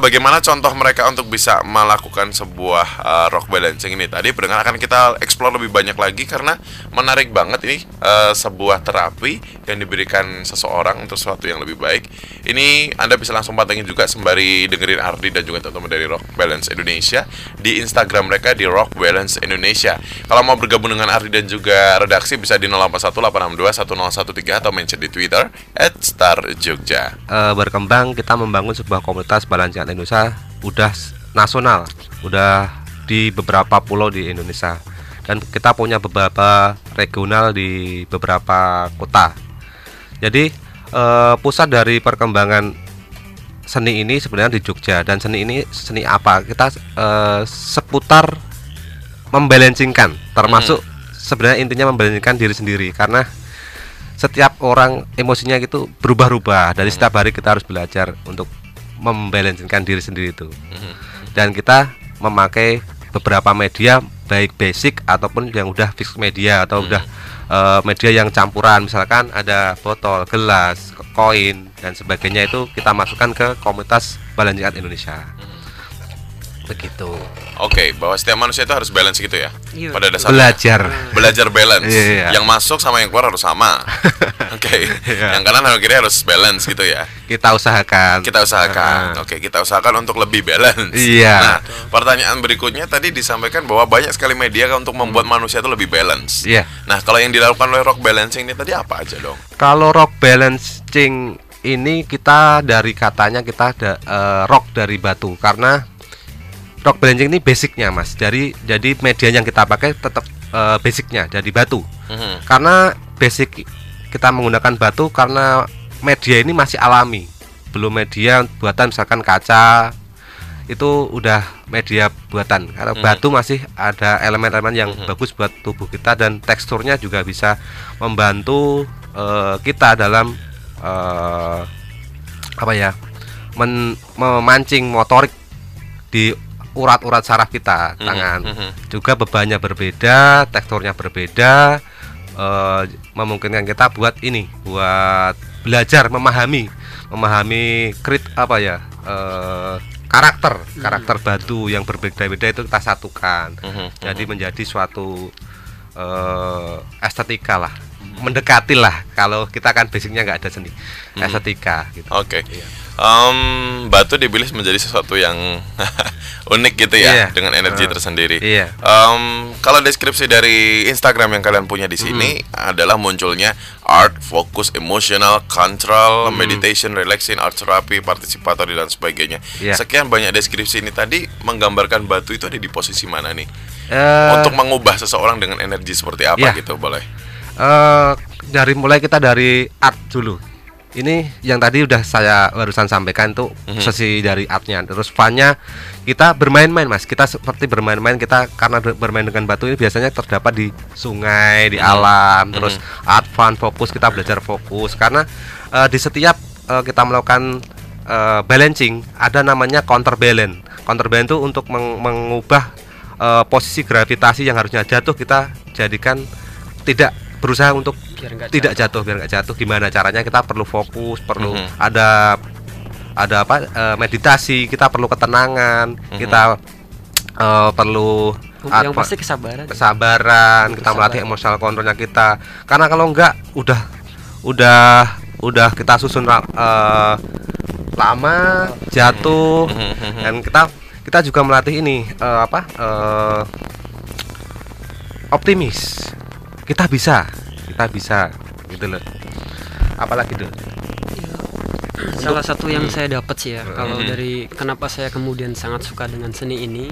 bagaimana contoh mereka untuk bisa melakukan sebuah uh, rock balancing ini tadi pendengar akan kita explore lebih banyak lagi karena menarik banget ini uh, sebuah terapi yang diberikan seseorang untuk sesuatu yang lebih baik. Ini Anda bisa langsung pantengin juga sembari dengerin Ardi dan juga teman-teman dari Rock Balance Indonesia di Instagram mereka di Rock Balance Indonesia. Kalau mau bergabung dengan Ardi dan juga redaksi bisa di 0818621013 atau mention di Twitter @starjogja. Uh, berkembang kita membangun sebuah komunitas balancingan Indonesia udah nasional, udah di beberapa pulau di Indonesia dan kita punya beberapa regional di beberapa kota. Jadi uh, pusat dari perkembangan seni ini sebenarnya di Jogja dan seni ini seni apa? Kita uh, seputar membalancingkan termasuk hmm. sebenarnya intinya membalancingkan diri sendiri karena setiap orang emosinya gitu berubah-ubah dari setiap hari kita harus belajar untuk membalancekan diri sendiri itu hmm. dan kita memakai beberapa media baik basic ataupun yang udah fix media atau hmm. udah uh, media yang campuran misalkan ada botol gelas koin dan sebagainya itu kita masukkan ke komunitas balancekan Indonesia begitu. Oke, okay, bahwa setiap manusia itu harus balance gitu ya. Iya. Pada dasarnya. Belajar. Belajar balance. Iya, iya. Yang masuk sama yang keluar harus sama. Okay. iya. Yang kanan harus kiri harus balance gitu ya. Kita usahakan. Kita usahakan. Uh. Oke, okay, kita usahakan untuk lebih balance. Iya. Nah, pertanyaan berikutnya tadi disampaikan bahwa banyak sekali media untuk membuat hmm. manusia itu lebih balance. Iya. Nah, kalau yang dilakukan oleh rock balancing ini tadi apa aja dong? Kalau rock balancing ini kita dari katanya kita ada uh, rock dari batu karena rock balancing ini basicnya mas dari jadi media yang kita pakai tetap uh, basicnya dari batu mm-hmm. karena basic kita menggunakan batu karena media ini masih alami belum media buatan misalkan kaca itu udah media buatan karena mm-hmm. batu masih ada elemen-elemen yang mm-hmm. bagus buat tubuh kita dan teksturnya juga bisa membantu uh, kita dalam uh, apa ya men memancing motorik di urat-urat saraf kita mhm, tangan mm -hmm. juga bebannya berbeda teksturnya berbeda uh, memungkinkan kita buat ini buat belajar memahami memahami krit apa ya uh, karakter mhm. karakter batu yang berbeda-beda itu kita satukan mm -hmm. jadi menjadi suatu uh, estetika lah mendekati lah kalau kita kan basicnya nggak ada seni hmm. estetika gitu. Oke. Okay. Iya. Um, batu dipilih menjadi sesuatu yang unik gitu ya yeah. dengan energi uh, tersendiri. Iya. Um, kalau deskripsi dari Instagram yang kalian punya di sini hmm. adalah munculnya art, fokus, emotional, control, hmm. meditation, relaxing, art therapy, participatory dan sebagainya. Yeah. Sekian banyak deskripsi ini tadi menggambarkan batu itu ada di posisi mana nih? Uh, Untuk mengubah seseorang dengan energi seperti apa yeah. gitu boleh? uh, dari mulai kita dari art dulu ini yang tadi udah saya barusan sampaikan tuh mm-hmm. sesi dari artnya terus funnya kita bermain-main mas kita seperti bermain-main kita karena bermain dengan batu ini biasanya terdapat di sungai di mm-hmm. alam mm-hmm. terus art fun fokus kita belajar fokus karena uh, di setiap uh, kita melakukan uh, balancing ada namanya counter balance counter balance itu untuk meng- mengubah uh, posisi gravitasi yang harusnya jatuh kita jadikan tidak berusaha untuk tidak jatuh. jatuh biar nggak jatuh. Gimana caranya? Kita perlu fokus perlu mm -hmm. ada ada apa e, meditasi. Kita perlu ketenangan. Mm -hmm. kita e, perlu yang apa, pasti kesabaran. kesabaran kita melatih emosional kontrolnya kita. Karena kalau enggak udah udah udah kita susun uh, lama jatuh. Mm -hmm. dan kita kita juga melatih ini uh, apa uh, optimis kita bisa kita bisa gitu loh. Apalagi tuh? Salah satu yang saya dapat sih ya kalau dari kenapa saya kemudian sangat suka dengan seni ini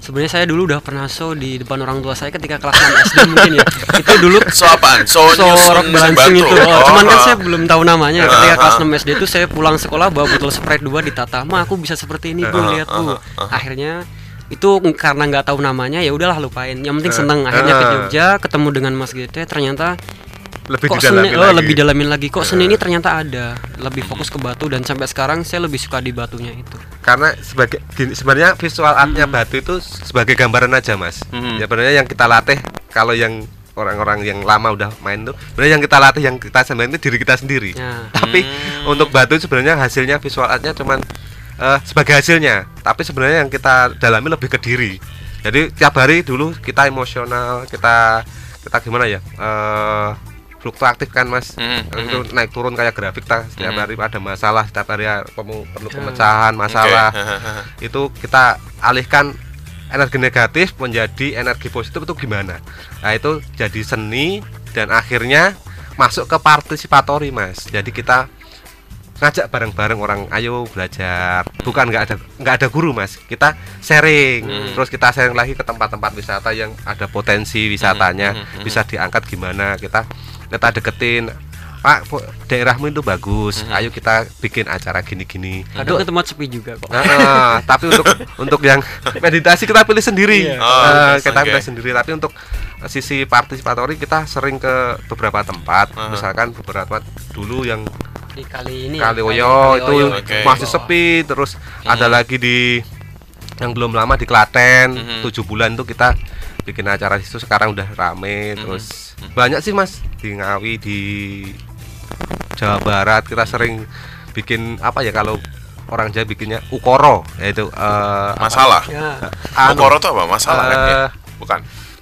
sebenarnya saya dulu udah pernah show di depan orang tua saya ketika kelas 6 SD mungkin ya. Itu dulu so apaan? So, so rock balancing itu oh, cuman kan saya belum tahu namanya. Ketika kelas 6 SD itu saya pulang sekolah bawa botol sprite dua ditata. Mah aku bisa seperti ini bu lihat bu. Akhirnya itu karena nggak tahu namanya ya udahlah lupain. Yang penting uh, seneng. Akhirnya uh, ke Jogja ketemu dengan Mas GT ternyata lebih kok seni, oh, lebih dalamin lagi. Kok seni ini ternyata ada lebih fokus ke batu dan sampai sekarang saya lebih suka di batunya itu. Karena sebagai sebenarnya visual artnya hmm. batu itu sebagai gambaran aja mas. Hmm. ya sebenarnya yang kita latih kalau yang orang-orang yang lama udah main tuh sebenarnya yang kita latih yang kita sebenarnya itu diri kita sendiri. Ya. tapi hmm. untuk batu sebenarnya hasilnya visual artnya cuman eh, sebagai hasilnya. Tapi sebenarnya yang kita dalami lebih ke diri. Jadi tiap hari dulu kita emosional kita kita gimana ya eh fluktuatif kan mas? Hmm, itu naik turun kayak grafik ta setiap Hmm. hari ada masalah setiap hari ya perlu pemecahan masalah. Oke. itu kita alihkan energi negatif menjadi energi positif itu gimana? Nah itu jadi seni dan akhirnya masuk ke partisipatori mas. Jadi kita ngajak bareng-bareng orang ayo belajar bukan nggak ada nggak ada guru mas kita sharing Hmm. terus kita sharing lagi ke tempat-tempat wisata yang ada potensi wisatanya Hmm, hmm, hmm, bisa diangkat gimana kita kita deketin Pak daerahmu itu bagus Hmm. ayo kita bikin acara gini-gini kadang ke tempat sepi juga kok Nah, tapi untuk untuk yang meditasi kita pilih sendiri. Iya. Oh, oke, kita oke. pilih sendiri. Tapi untuk sisi partisipatori kita sering ke beberapa tempat. Aha. Misalkan beberapa tempat dulu yang di kali ini Kali ya, Oyo itu Oyo. Oke. masih sepi. Terus Hmm. ada lagi di yang belum lama di Klaten Mhm. tujuh bulan tuh kita bikin acara di situ sekarang udah rame Mhm. terus banyak sih mas di Ngawi di Jawa Barat kita sering bikin apa ya kalau orang Jawa bikinnya ukoro yaitu apa? masalah ya Anu, Ukoro tuh apa masalah kan ya eh, bukan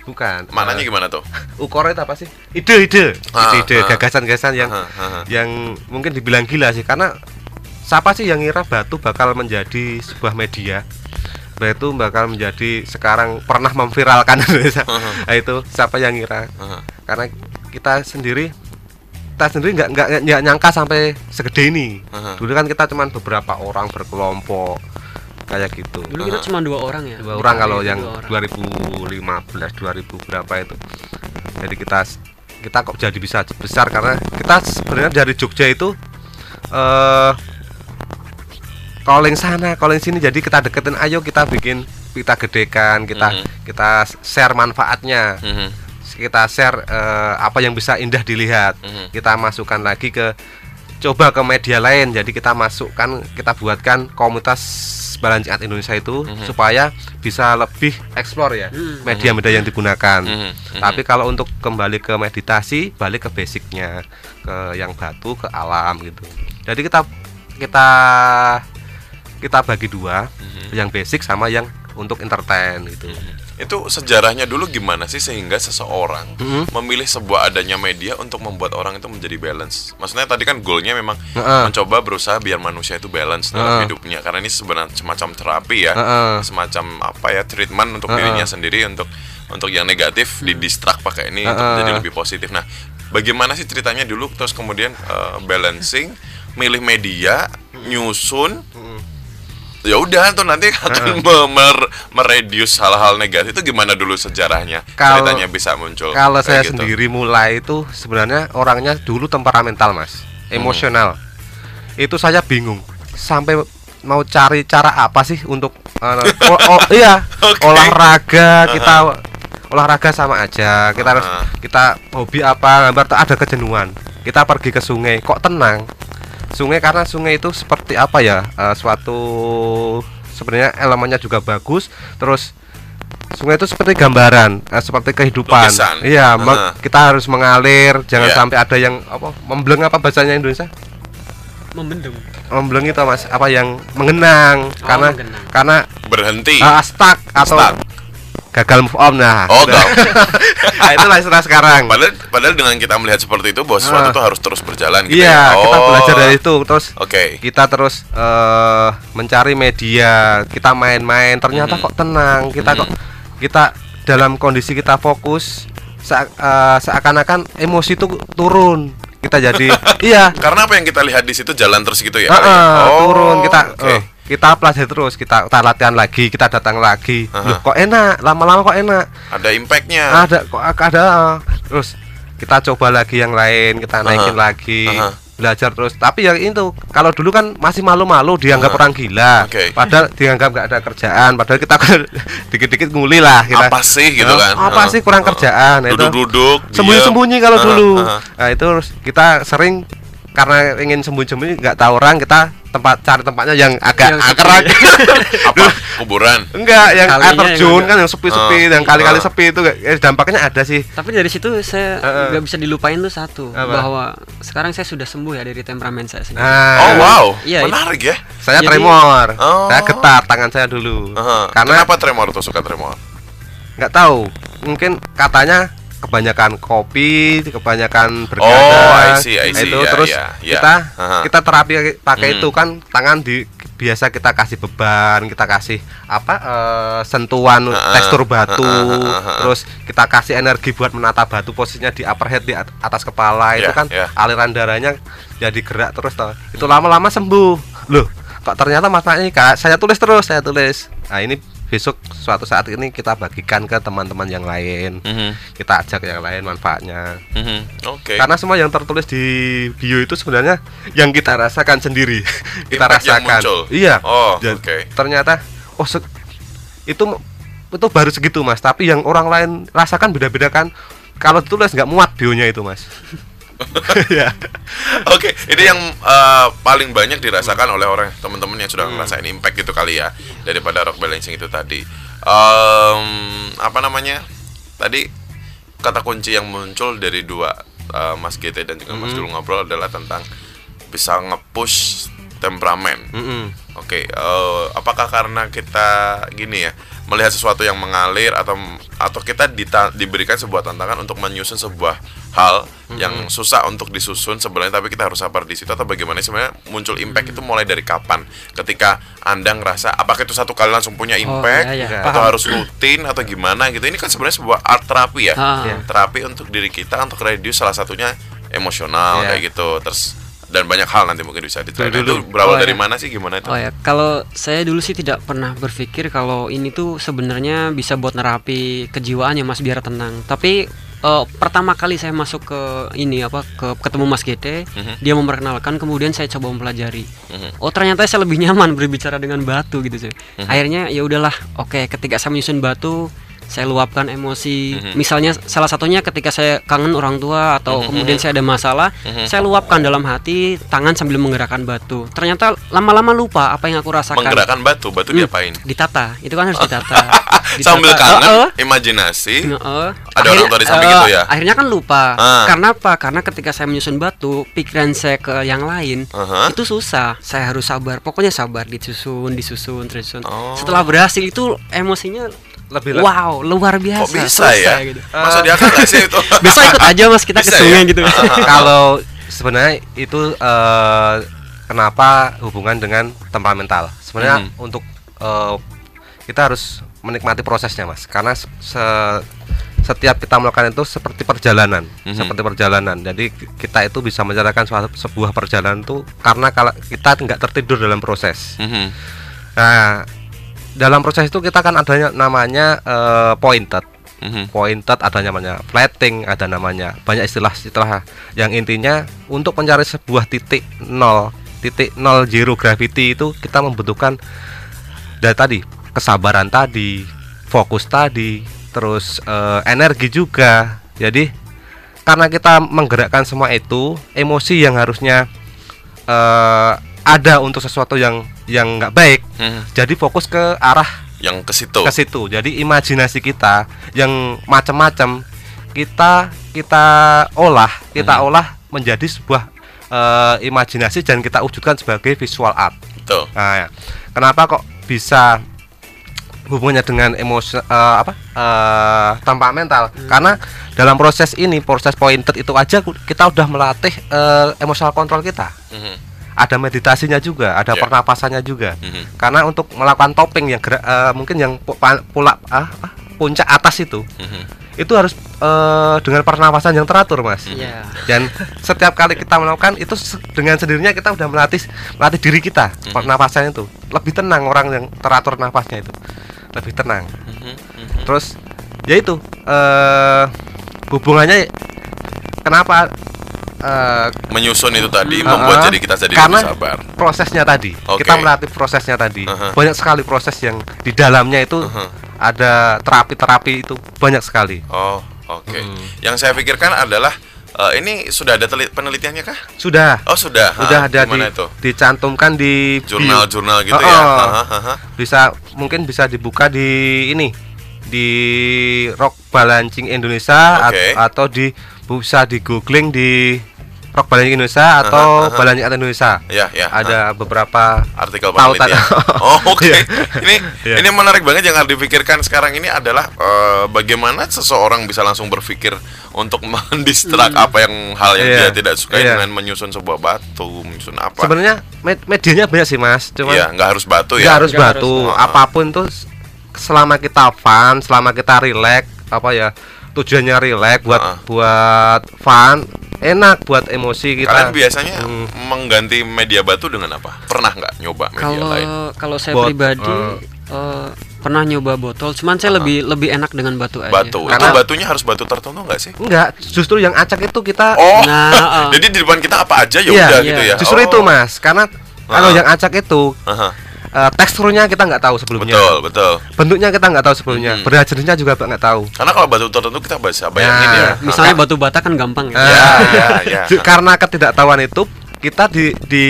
bukan. Maknanya Eh, gimana tuh? ukoro itu apa sih? Ide-ide Ah, ide-ide ah. gagasan-gagasan yang Aha, aha. yang mungkin dibilang gila sih. Karena siapa sih yang ngira batu bakal menjadi sebuah media? Batu bakal menjadi sekarang pernah memviralkan. Indonesia nah, itu siapa yang ngira? Karena kita sendiri kita sendiri nggak nggak nyangka sampai segede ini. Dulu kan kita cuman beberapa orang berkelompok kayak gitu dulu kita cuma dua orang ya dua orang kali kalau yang dua orang. 2015 2000 berapa itu jadi kita kita kok jadi bisa besar karena kita sebenarnya dari Jogja itu eh calling sana calling sini jadi kita deketin ayo kita bikin kita gedekan kita Mhm. kita share manfaatnya Mhm. kita share eh, apa yang bisa indah dilihat Mhm. kita masukkan lagi ke coba ke media lain jadi kita masukkan kita buatkan komunitas Balancingat Indonesia itu Mhm. supaya bisa lebih explore ya Hmm. media-media yang digunakan Mhm. Mhm. tapi kalau untuk kembali ke meditasi balik ke basicnya ke yang batu ke alam gitu jadi kita kita kita bagi dua Mhm. yang basic sama yang untuk entertain gitu itu sejarahnya dulu gimana sih sehingga seseorang Mhm. memilih sebuah adanya media untuk membuat orang itu menjadi balance. Maksudnya tadi kan goalnya memang Heeh. mencoba berusaha biar manusia itu balance dalam Heeh. hidupnya karena ini sebenarnya semacam terapi ya, Heeh. semacam apa ya treatment untuk Heeh. dirinya sendiri untuk untuk yang negatif di distract pakai ini untuk Heeh. menjadi lebih positif. Nah, bagaimana sih ceritanya dulu terus kemudian eh, balancing, milih media, nyusun ya udah tuh nanti akan me- mer- meredius hal-hal negatif. Itu gimana dulu sejarahnya? Kalau- ceritanya bisa muncul Kalau saya gitu. sendiri mulai itu sebenarnya orangnya dulu temperamental mas, emosional. Itu saya bingung. Sampai mau cari cara apa sih untuk eh, oh, oh, iya Oke. olahraga kita olahraga sama aja. Kita harus Ah. kita hobi apa gambar ada kejenuhan. Kita pergi ke sungai kok tenang sungai karena sungai itu seperti apa ya eh, suatu sebenarnya elemennya juga bagus terus sungai itu seperti gambaran eh, seperti kehidupan Lukisan. iya Ah. kita harus mengalir jangan Iya. sampai ada yang apa membleng apa bahasanya Indonesia membendung membleng itu mas apa yang mengenang karena mengenang. karena berhenti ah, stuck atau Stuck. Gagal move on nah oh gak nah, itulah istilah sekarang padahal padahal dengan kita melihat seperti itu bahwa sesuatu Ah. itu harus terus berjalan gitu iya ya. kita Oh. belajar dari itu terus oke kita terus eh, mencari media kita main-main ternyata Mhm. kok tenang kita kok kita dalam kondisi kita fokus sea- eh, seakan-akan emosi itu turun kita jadi iya karena apa yang kita lihat di situ jalan terus gitu ya ya? ah, Oh, turun kita oke. eh, kita pelajari terus kita, kita latihan lagi kita datang lagi. Loh, kok enak? Lama-lama kok enak? Ada impactnya. Ada kok ada. Terus kita coba lagi yang lain kita naikin Aha. lagi. Aha. belajar terus. Tapi yang itu kalau dulu kan masih malu-malu dianggap orang gila. Oke. padahal dianggap nggak ada kerjaan padahal kita dikit-dikit nguli lah kita. Apa sih gitu "Oh, kan? Apa Ah, sih kurang ah. kerjaan? Nah, itu. Duduk-duduk sembunyi-sembunyi kalau dulu. ah. nah itu terus kita sering karena ingin sembunyi-sembunyi nggak tahu orang kita tempat cari tempatnya yang agak Yang angker sepi. Apa? Kuburan. enggak yang air terjun yang kan yang sepi-sepi Ah. yang kali-kali Ah. sepi itu eh, dampaknya ada sih Tapi dari situ saya Heeh. nggak bisa dilupain tuh satu Apa? bahwa sekarang saya sudah sembuh ya dari temperamen saya sendiri. nah, Oh wow, Iya, menarik ya. saya Jadi- tremor Oh. saya getar tangan saya dulu Aha. karena Kenapa tremor tuh suka tremor? nggak tahu mungkin katanya kebanyakan kopi kebanyakan Oh, bergadang I see, I see. itu Ya, terus ya, ya. kita Aha. kita terapi pakai Hmm. itu kan tangan di biasa kita kasih beban kita kasih apa eh, sentuhan Aha. tekstur batu aha. terus kita kasih energi buat menata batu posisinya di upper head di at- atas kepala itu Ya, kan ya. aliran darahnya jadi gerak terus toh itu lama-lama sembuh loh kok ternyata masalahnya kak saya tulis terus saya tulis nah ini besok suatu saat ini kita bagikan ke teman-teman yang lain. Mhm, kita ajak yang lain manfaatnya. Mhm. Oke. karena semua yang tertulis di bio itu sebenarnya yang kita rasakan sendiri. Kita Impact rasakan. muncul. iya. Oh, oke. ternyata oh se- itu itu baru segitu mas. Tapi yang orang lain rasakan beda-beda kan. Kalau ditulis nggak muat bionya itu mas ya Oke, ini yang eh, paling banyak dirasakan oleh orang teman-teman yang sudah Hmm. ngerasain impact itu kali ya daripada rock balancing itu tadi. Em, apa namanya? Tadi kata kunci yang muncul dari dua eh, Mas GT dan juga Mas Hmm. Dulu ngobrol adalah tentang bisa nge-push temperamen. Mm-mm. Oke, eh, apakah karena kita gini ya melihat sesuatu yang mengalir atau atau kita dita- diberikan sebuah tantangan untuk menyusun sebuah hal yang susah untuk disusun sebenarnya tapi kita harus sabar di situ atau bagaimana sebenarnya muncul impact itu mulai dari kapan? Ketika anda ngerasa apakah itu satu kali langsung punya impact iya, iya. atau Paham. harus rutin atau gimana gitu? Ini kan sebenarnya sebuah art terapi ya, Ah. Terapi untuk diri kita untuk reduce salah satunya emosional Iya. kayak gitu terus dan banyak hal nanti mungkin bisa. Dulu- Itu berawal Oh, dari iya. mana sih gimana itu? Oh ya, kalau saya dulu sih tidak pernah berpikir kalau ini tuh sebenarnya bisa buat nerapi kejiwaan ya Mas biar tenang. Tapi eh, pertama kali saya masuk ke ini apa ke ketemu Mas GT, Mhm. dia memperkenalkan kemudian saya coba mempelajari. Mhm. Oh, ternyata saya lebih nyaman berbicara dengan batu gitu sih. Mhm. Akhirnya ya udahlah, oke ketika saya menyusun batu saya luapkan emosi. Mhm. Misalnya salah satunya ketika saya kangen orang tua atau Mhm. kemudian saya ada masalah, Mhm. saya luapkan dalam hati tangan sambil menggerakkan batu. Ternyata lama-lama lupa apa yang aku rasakan. menggerakkan batu batu Hmm, diapain ditata itu kan harus ditata Ditata. sambil kangen Heeh. imajinasi Heeh. Ada orang tua di samping eh, gitu ya? akhirnya kan lupa Ah. karena apa karena ketika saya menyusun batu pikiran saya ke yang lain Aha. itu susah saya harus sabar pokoknya sabar disusun disusun terus disusun Oh. setelah berhasil itu emosinya lebih wow luar biasa kok bisa selesai ya gitu. masa dia kan nggak sih itu besok ikut aja mas kita ke Bisa sungai ya? gitu kalau sebenarnya itu eh, kenapa hubungan dengan temperamental sebenarnya Mhm. untuk eh, kita harus menikmati prosesnya mas karena se- se- setiap kita melakukan itu seperti perjalanan Mhm. seperti perjalanan jadi kita itu bisa menjalankan suatu- sebuah perjalanan itu karena kalau kita nggak tertidur dalam proses Mhm. nah dalam proses itu kita kan adanya namanya eh, pointed Mhm. pointed ada namanya flatting ada namanya banyak istilah-istilah yang intinya untuk mencari sebuah titik nol titik nol zero gravity itu kita membutuhkan dari tadi kesabaran tadi fokus tadi terus eh, energi juga jadi karena kita menggerakkan semua itu emosi yang harusnya eh, ada untuk sesuatu yang yang nggak baik Mhm. jadi fokus ke arah yang ke situ ke situ. Jadi imajinasi kita yang macam-macam kita kita olah, kita Mhm. olah menjadi sebuah eh, imajinasi dan kita wujudkan sebagai visual art. Tuh. Nah, ya. kenapa kok bisa hubungannya dengan emosi eh, apa eh, temperamental? Karena dalam proses ini, proses pointed itu aja kita udah melatih eh, emotional control kita. Mhm. Ada meditasinya juga, ada Ya. pernapasannya juga Mhm. karena untuk melakukan topping yang gerak eh, mungkin yang pula ah, ah, puncak atas itu Mhm. itu harus eh, dengan pernapasan yang teratur mas Iya. dan setiap kali kita melakukan itu dengan sendirinya kita udah melatih melatih diri kita Mhm. pernapasan itu lebih tenang orang yang teratur nafasnya itu lebih tenang Mhm. Mhm. terus ya itu eh hubungannya kenapa eh, menyusun itu tadi Uh-uh. membuat jadi kita jadi Karena lebih sabar prosesnya tadi Oke. kita melatih prosesnya tadi Uh-huh. banyak sekali proses yang di dalamnya itu Uh-huh. ada terapi-terapi itu banyak sekali Oh, oke. Hmm. Yang saya pikirkan adalah Eh, ini sudah ada penelitiannya kah? Sudah. Oh sudah. Sudah Hah, ada di, itu? dicantumkan di Jurnal-jurnal gitu Oh, ya? oh. Aha, aha. Bisa mungkin bisa dibuka di ini di Rock Balancing Indonesia Oke. atau di bisa di googling di Rock Balancing Indonesia atau aha. Balancing Art Indonesia. Ya, ya. Ada beberapa artikel Tautan. penelitian. Oh, oke. Iya. ini Iya. ini menarik banget yang harus dipikirkan sekarang ini adalah eh, bagaimana seseorang bisa langsung berpikir untuk mendistrak apa yang hal yang Iya. dia tidak sukai Iya. dengan menyusun sebuah batu, menyusun apa. sebenarnya med- medianya banyak sih Mas, cuman Iya, nggak harus batu nggak ya. harus Nggak batu harus. apa pun tuh selama kita fun selama kita relax apa ya tujuannya relax buat Ah. buat fun enak buat emosi kita Kalian biasanya Hmm. mengganti media batu dengan apa? Pernah nggak nyoba media Kalau lain? kalau saya Bot- pribadi eh. eh, pernah nyoba botol, cuman saya lebih lebih enak dengan batu aja. Batu. Karena- Itu batunya harus batu tertentu nggak sih? enggak justru yang acak itu kita Oh, Nah, uh. jadi di depan kita apa aja ya Iya, udah iya. gitu ya. justru Oh. itu mas karena kalau Ah. yang acak itu Aha, eh, teksturnya kita nggak tahu sebelumnya Betul, betul. bentuknya kita nggak tahu sebelumnya Mhm. berat jenisnya juga nggak tahu Karena kalau batu tertentu kita bisa bayangin Nah, ya. Misalnya batu bata kan gampang ya. Ya, ya, ya. Karena ketidaktahuan itu kita di, di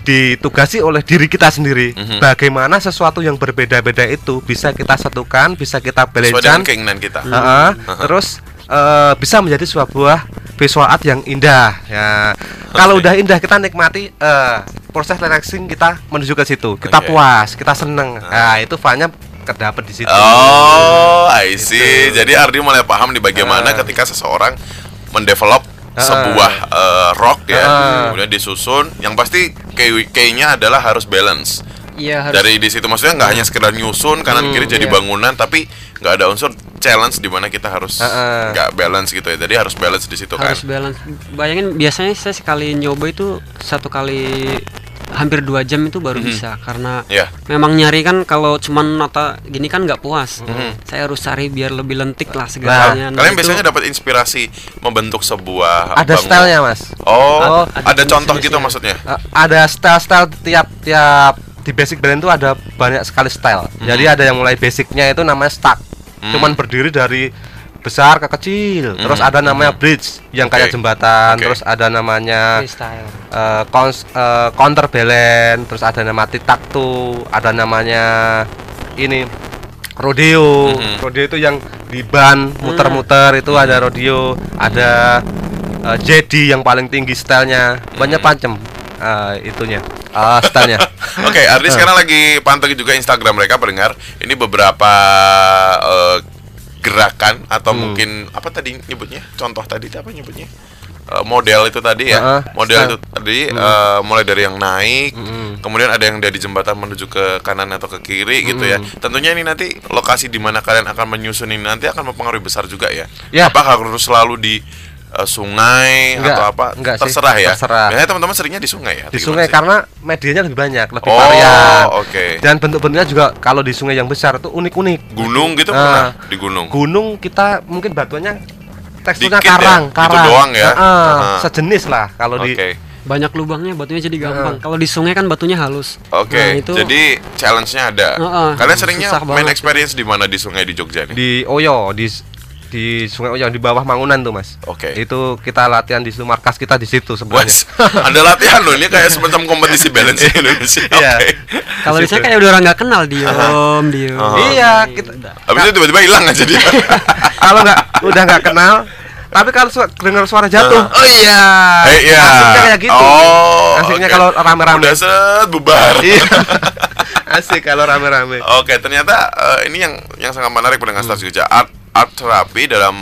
ditugasi oleh diri kita sendiri Mhm. bagaimana sesuatu yang berbeda-beda itu bisa kita satukan bisa kita balancing keinginan kita. Heeh, terus eh, bisa menjadi sebuah visual art yang indah ya kalau Oke. udah indah kita nikmati eh, proses relaxing kita menuju ke situ kita Oke. puas kita seneng nah itu fun-nya kedapat di situ Oh, I see. Jadi Ardi mulai paham di bagaimana Ah. ketika seseorang mendevelop Ah. sebuah eh, rock ya, Ah. kemudian disusun. Yang pasti key- key-nya adalah harus balance. Iya harus Dari di situ maksudnya nggak hanya sekedar nyusun kanan Hmm, kiri jadi iya. bangunan, tapi nggak ada unsur challenge di mana kita harus Ah, ah. nggak balance gitu ya. Jadi harus balance di situ kan. harus balance. Bayangin biasanya saya sekali nyoba itu satu kali hampir dua jam itu baru bisa karena Ya. memang nyari kan kalau cuman nota gini kan nggak puas. Mhm. Saya harus cari biar lebih lentik lah segalanya. Nah, Kalian itu- biasanya dapat inspirasi membentuk sebuah ada bangun- stylenya mas Oh, Oh, ada, ada contoh gitu maksudnya. Uh, ada style-style tiap tiap di basic band itu ada banyak sekali style. Jadi ada yang mulai basicnya itu namanya stack. Hmm. Cuman berdiri dari besar ke kecil. Terus Hmm. ada namanya bridge yang kayak Oke. jembatan. Oke. Terus ada namanya freestyle. uh, cons- uh, counterbalance. Terus ada nama titaktu. Ada namanya ini rodeo. Mhm. Rodeo itu yang di ban muter-muter itu ada rodeo. Ada uh, jadi yang paling tinggi stylenya. Banyak Mhm. macam uh, itunya. Uh, stylenya. Oke, Ardi sekarang lagi pantengin juga Instagram mereka pendengar. Ini beberapa eh, gerakan atau Hmm. mungkin apa tadi nyebutnya? Contoh tadi apa nyebutnya? Eh, model itu tadi ya. Heeh, model style. itu tadi eh, mulai dari yang naik, Mm-mm. kemudian ada yang dari jembatan menuju ke kanan atau ke kiri gitu ya. Tentunya ini nanti lokasi di mana kalian akan menyusun ini nanti akan mempengaruhi besar juga ya. Ya. Apakah harus selalu di eh, sungai Enggak, atau apa? enggak sih, terserah ya. terserah. Biasanya teman-teman seringnya di sungai ya. di sungai sih? karena medianya lebih banyak, lebih Oh, varian. oke. Dan bentuk-bentuknya juga kalau di sungai yang besar itu unik-unik. gunung gitu Ah. pernah di gunung. Gunung kita mungkin batuannya teksturnya Dikit ya? karang, Itu karang. doang ya? Heeh, Aha. sejenis lah kalau Oke. di Banyak lubangnya batunya jadi gampang. Heeh. Kalau di sungai kan batunya halus. Oke, Nah, itu jadi challenge-nya ada. Heeh, Kalian seringnya main experience di mana di sungai di Jogja nih? di Oyo, di di Sungai Oyo di bawah Mangunan tuh, Mas. Oke. Itu kita latihan di situ markas kita di situ sebenarnya. Ada latihan loh ini kayak semacam kompetisi balance Indonesia. Iya. Kalau di sana kayak udah orang nggak kenal diem, diem. Aha. Iya, kita Habis itu tiba-tiba hilang aja dia. kalau nggak udah nggak kenal tapi kalau su- dengar suara jatuh Ah. oh iya Eh, iya. asiknya kayak gitu Oh, asiknya oke. kalau rame-rame Udah set bubar. iya asik kalau rame-rame Oke, ternyata eh, ini yang yang sangat menarik pendengar Hmm. Stars Jogja art terapi dalam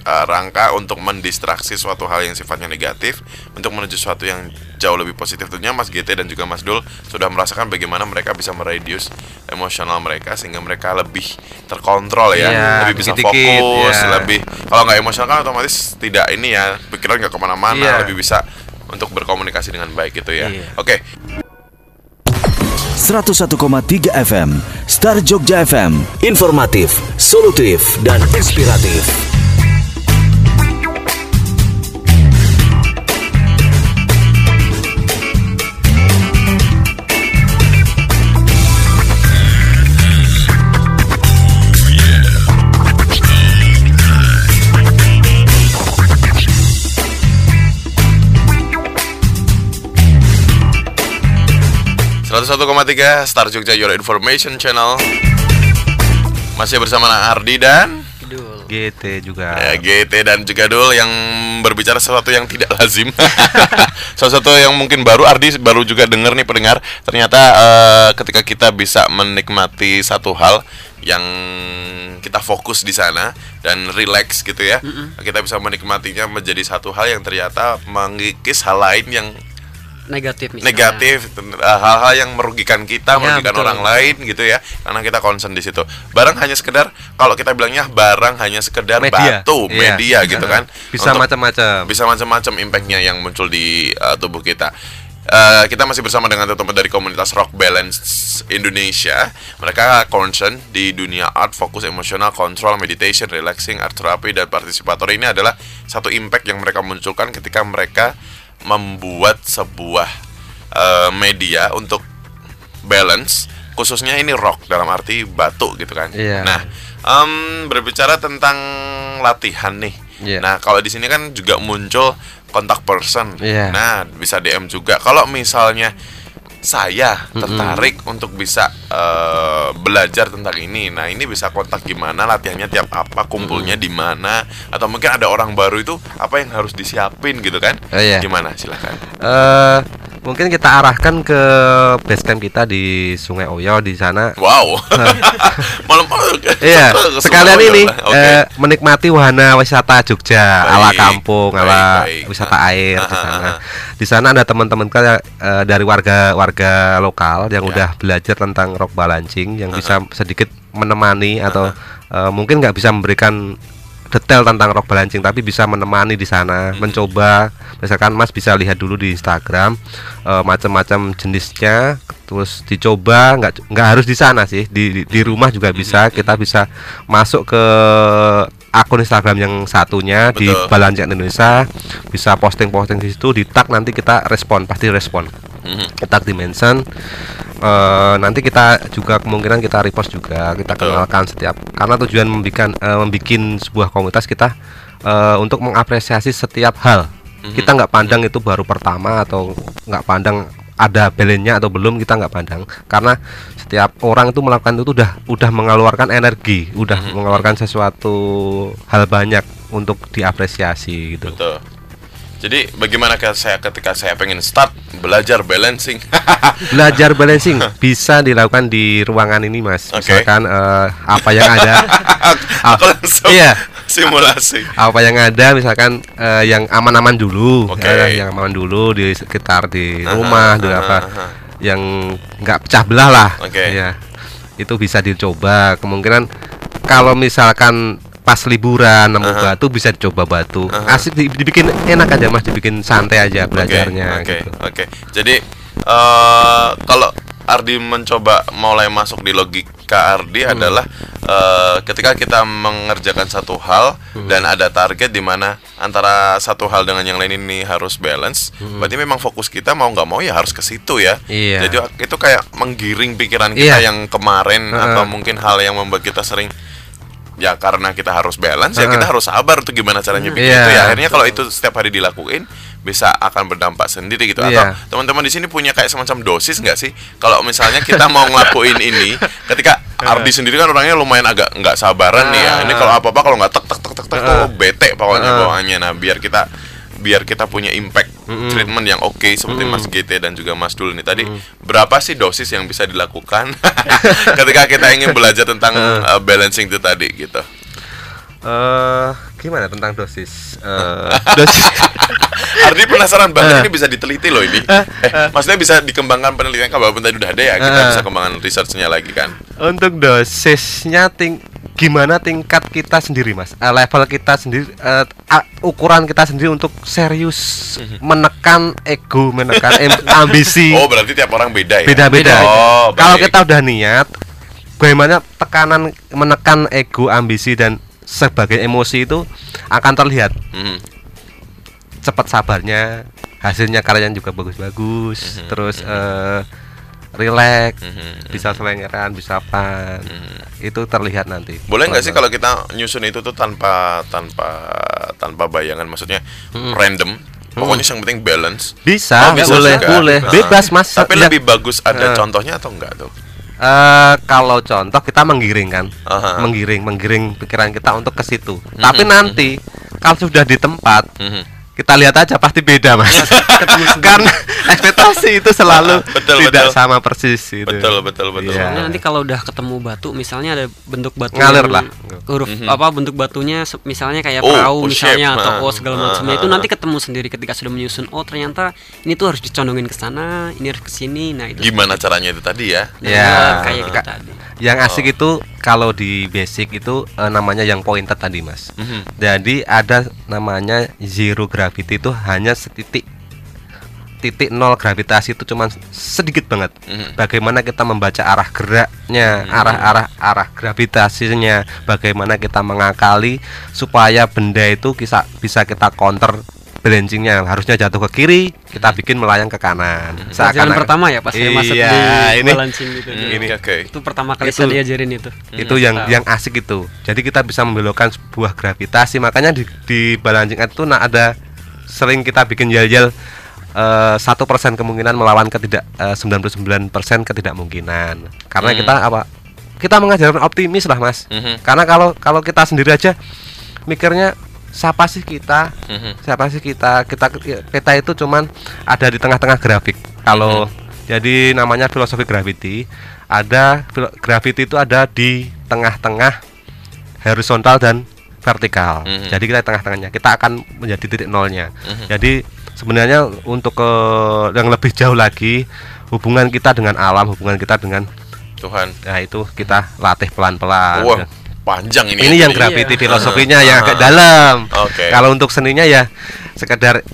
eh, rangka untuk mendistraksi suatu hal yang sifatnya negatif untuk menuju suatu yang jauh lebih positif. Tentunya Mas GT dan juga Mas Dul sudah merasakan bagaimana mereka bisa mereduce emosional mereka sehingga mereka lebih terkontrol ya, Iya, lebih bisa dikit-dikit, fokus, ya. lebih kalau nggak emosional kan otomatis tidak ini ya pikiran nggak ke mana-mana, Iya. lebih bisa untuk berkomunikasi dengan baik gitu ya. Iya. Oke, 101,3 FM Star Jogja FM Informatif, solutif, dan inspiratif 101,3 Star Jogja Your Information Channel. Masih bersama Nak Ardi dan Dul. GT juga. Ya, GT dan juga Dul yang berbicara sesuatu yang tidak lazim. Sesuatu yang mungkin baru. Ardi baru juga dengar nih pendengar. Ternyata eh, ketika kita bisa menikmati satu hal yang kita fokus di sana dan relax gitu ya kita bisa menikmatinya menjadi satu hal yang ternyata mengikis hal lain yang Negatif misalnya. negatif uh, hal-hal yang merugikan kita Ya, merugikan betul. orang lain gitu ya karena kita concern di situ barang hanya sekedar kalau kita bilangnya barang hanya sekedar Media. batu Iya. media gitu kan bisa macam-macam bisa macam-macam impactnya yang muncul di uh, tubuh kita Uh, kita masih bersama dengan teman-teman dari komunitas Rock Balance Indonesia. Mereka concern di dunia art, fokus emosional, control, meditation, relaxing, art therapy, dan partisipator ini adalah satu impact yang mereka munculkan ketika mereka membuat sebuah uh, media untuk balance, khususnya ini rock dalam arti batu gitu kan. Iya. Nah, em, berbicara tentang latihan nih. Iya. Nah, kalau di sini kan juga muncul kontak person. Iya. Nah, bisa DM juga. Kalau misalnya saya tertarik untuk bisa eh, belajar tentang ini. Nah, ini bisa kontak gimana? Latihannya tiap apa? Kumpulnya di mana? Atau mungkin ada orang baru itu apa yang harus disiapin gitu kan? Oh, iya. Gimana? Silakan. Eh, mungkin kita arahkan ke base camp kita di Sungai Oyo di sana Wow. Malam Iya, sekalian ini Oke. eh, menikmati wahana wisata Jogja ala Baik, kampung, baik, ala baik. wisata air di Ah, ah, sana. ah. Di sana ada teman-teman kita eh, dari warga warga lokal yang Ya. udah belajar tentang rock balancing yang bisa sedikit menemani atau eh, mungkin nggak bisa memberikan detail tentang rock balancing tapi bisa menemani di sana mencoba. Misalkan Mas bisa lihat dulu di Instagram eh, macam-macam jenisnya terus dicoba nggak nggak harus di sana sih di di, di rumah juga bisa. Kita bisa masuk ke akun Instagram yang satunya di Betul. Balancing Indonesia bisa posting-posting di situ di tag nanti kita respon pasti respon. Mhm. kita di eh, nanti kita juga kemungkinan kita repost juga kita Betul. kenalkan setiap karena tujuan membikin eh, membikin sebuah komunitas kita eh, untuk mengapresiasi setiap hal Mhm. kita nggak pandang itu baru pertama atau nggak pandang ada belennya atau belum kita nggak pandang karena setiap orang itu melakukan itu udah udah mengeluarkan energi udah Mhm. mengeluarkan sesuatu hal banyak untuk diapresiasi gitu Betul. Jadi bagaimana saya ketika saya pengen start belajar balancing? belajar balancing bisa dilakukan di ruangan ini mas Oke. misalkan eh, apa yang ada Aku langsung iya simulasi. apa yang ada misalkan eh, yang aman-aman dulu Oke. ya, yang aman dulu di sekitar di Aha, rumah di aha, apa aha. yang nggak pecah belah lah Oke. ya itu bisa dicoba kemungkinan kalau misalkan pas liburan nemu Aha. batu bisa dicoba batu Aha. asik di- dibikin enak aja mas dibikin santai aja Oke, belajarnya Oke, gitu oke. Jadi eh kalau Ardi mencoba mulai masuk di logika Ardi Hmm. adalah eh, ketika kita mengerjakan satu hal Hmm. dan ada target di mana antara satu hal dengan yang lain ini harus balance, berarti memang fokus kita mau nggak mau ya harus ke situ ya. Hmm. Iya. Jadi itu kayak menggiring pikiran kita Iya. yang kemarin Heeh. atau mungkin hal yang membuat kita sering ya karena kita harus balance ya Heeh. kita harus sabar tuh gimana caranya bikin Iya. itu ya. Akhirnya kalau itu setiap hari dilakuin bisa akan berdampak sendiri gitu. Atau Iya. teman-teman di sini punya kayak semacam dosis nggak sih? Kalau misalnya kita mau ngelakuin ini ketika Ardi sendiri kan orangnya lumayan agak nggak sabaran nih ya. Ini kalau apa apa kalau nggak tek tek tek tek tek oh bete pokoknya bawaannya. Nah biar kita biar kita punya impact treatment yang oke seperti Mas GT dan juga Mas Dul ini tadi berapa sih dosis yang bisa dilakukan ketika kita ingin belajar tentang uh, balancing itu tadi gitu? Eh gimana tentang dosis? Eh, dosis. Ardi penasaran banget ini bisa diteliti loh ini. Eh, maksudnya bisa dikembangkan penelitian kan walaupun tadi udah ada ya kita Eh. bisa kembangkan researchnya lagi kan. Untuk dosisnya ting gimana tingkat kita sendiri mas? Eh, level kita sendiri eh, a- ukuran kita sendiri untuk serius menekan ego menekan em- ambisi. Oh berarti tiap orang beda ya? beda-beda. Oh, kalau kita udah niat bagaimana tekanan menekan ego ambisi dan sebagai emosi itu akan terlihat. Mhm. cepat sabarnya hasilnya karyanya juga bagus-bagus. Terus eh relax Mhm. bisa selengeran bisa fun itu terlihat nanti Boleh nggak sih kalau kita nyusun itu tuh tanpa tanpa tanpa bayangan, maksudnya random Pokoknya yang penting balance. Bisa, Oh, bisa boleh, juga. boleh. Nah. Bebas, Mas. Tapi Ya. lebih bagus ada Eh. contohnya atau enggak tuh? Eh, kalau contoh kita menggiring kan, Aha. menggiring, menggiring pikiran kita untuk ke situ. Tapi nanti kalau sudah di tempat, Mhm. Kita lihat aja pasti beda mas. Karena ekspektasi itu selalu Betul, tidak betul. sama persis. Gitu. Betul, betul, betul. Iya. Soalnya nanti kalau udah ketemu batu misalnya ada bentuk batu Ngalir lah. huruf apa bentuk batunya misalnya kayak Oh, perahu oh, misalnya shape. atau Ah, O segala ah, macamnya ah, itu ah. nanti ketemu sendiri ketika sudah menyusun oh ternyata ini tuh harus dicondongin ke sana ini harus ke sini nah itu Gimana caranya itu tadi ya? Nah, Ya. kayak kita Ka- tadi Yang asik itu kalau di basic itu eh, namanya yang pointed tadi mas. Mhm. Jadi ada namanya zero gravity itu hanya setitik titik nol gravitasi itu cuma sedikit banget. Mhm. Bagaimana kita membaca arah geraknya, arah-arah arah gravitasinya, bagaimana kita mengakali supaya benda itu bisa bisa kita counter balancingnya harusnya jatuh ke kiri kita bikin melayang ke kanan. Pelajaran pertama ya pas saya masuk iya, di ini balancing gitu. Hmm, Ini. Oke. itu pertama kali Itu- saya diajarin itu. itu yang yang asik itu. Jadi kita bisa membelokkan sebuah gravitasi. Makanya di di balancing itu nah ada sering kita bikin yel-yel eh, satu persen kemungkinan melawan ketidak eh, 99% ketidakmungkinan. Karena Hmm. kita apa kita mengajarkan optimis lah mas. Mhm. karena kalau kalau kita sendiri aja mikirnya siapa sih kita? Mhm. siapa sih kita? Kita kita itu cuman ada di tengah-tengah grafik. Kalau jadi namanya filosofi gravity ada gravity itu ada di tengah-tengah horizontal dan vertikal. Mhm. jadi kita di tengah-tengahnya. Kita akan menjadi titik nolnya. Mhm. jadi sebenarnya untuk ke yang lebih jauh lagi hubungan kita dengan alam hubungan kita dengan Tuhan. ya itu kita latih pelan-pelan. Wah, panjang ini. ini ya yang gravity Iya. filosofinya yang agak dalam. Oke. Kalau untuk seninya ya sekedar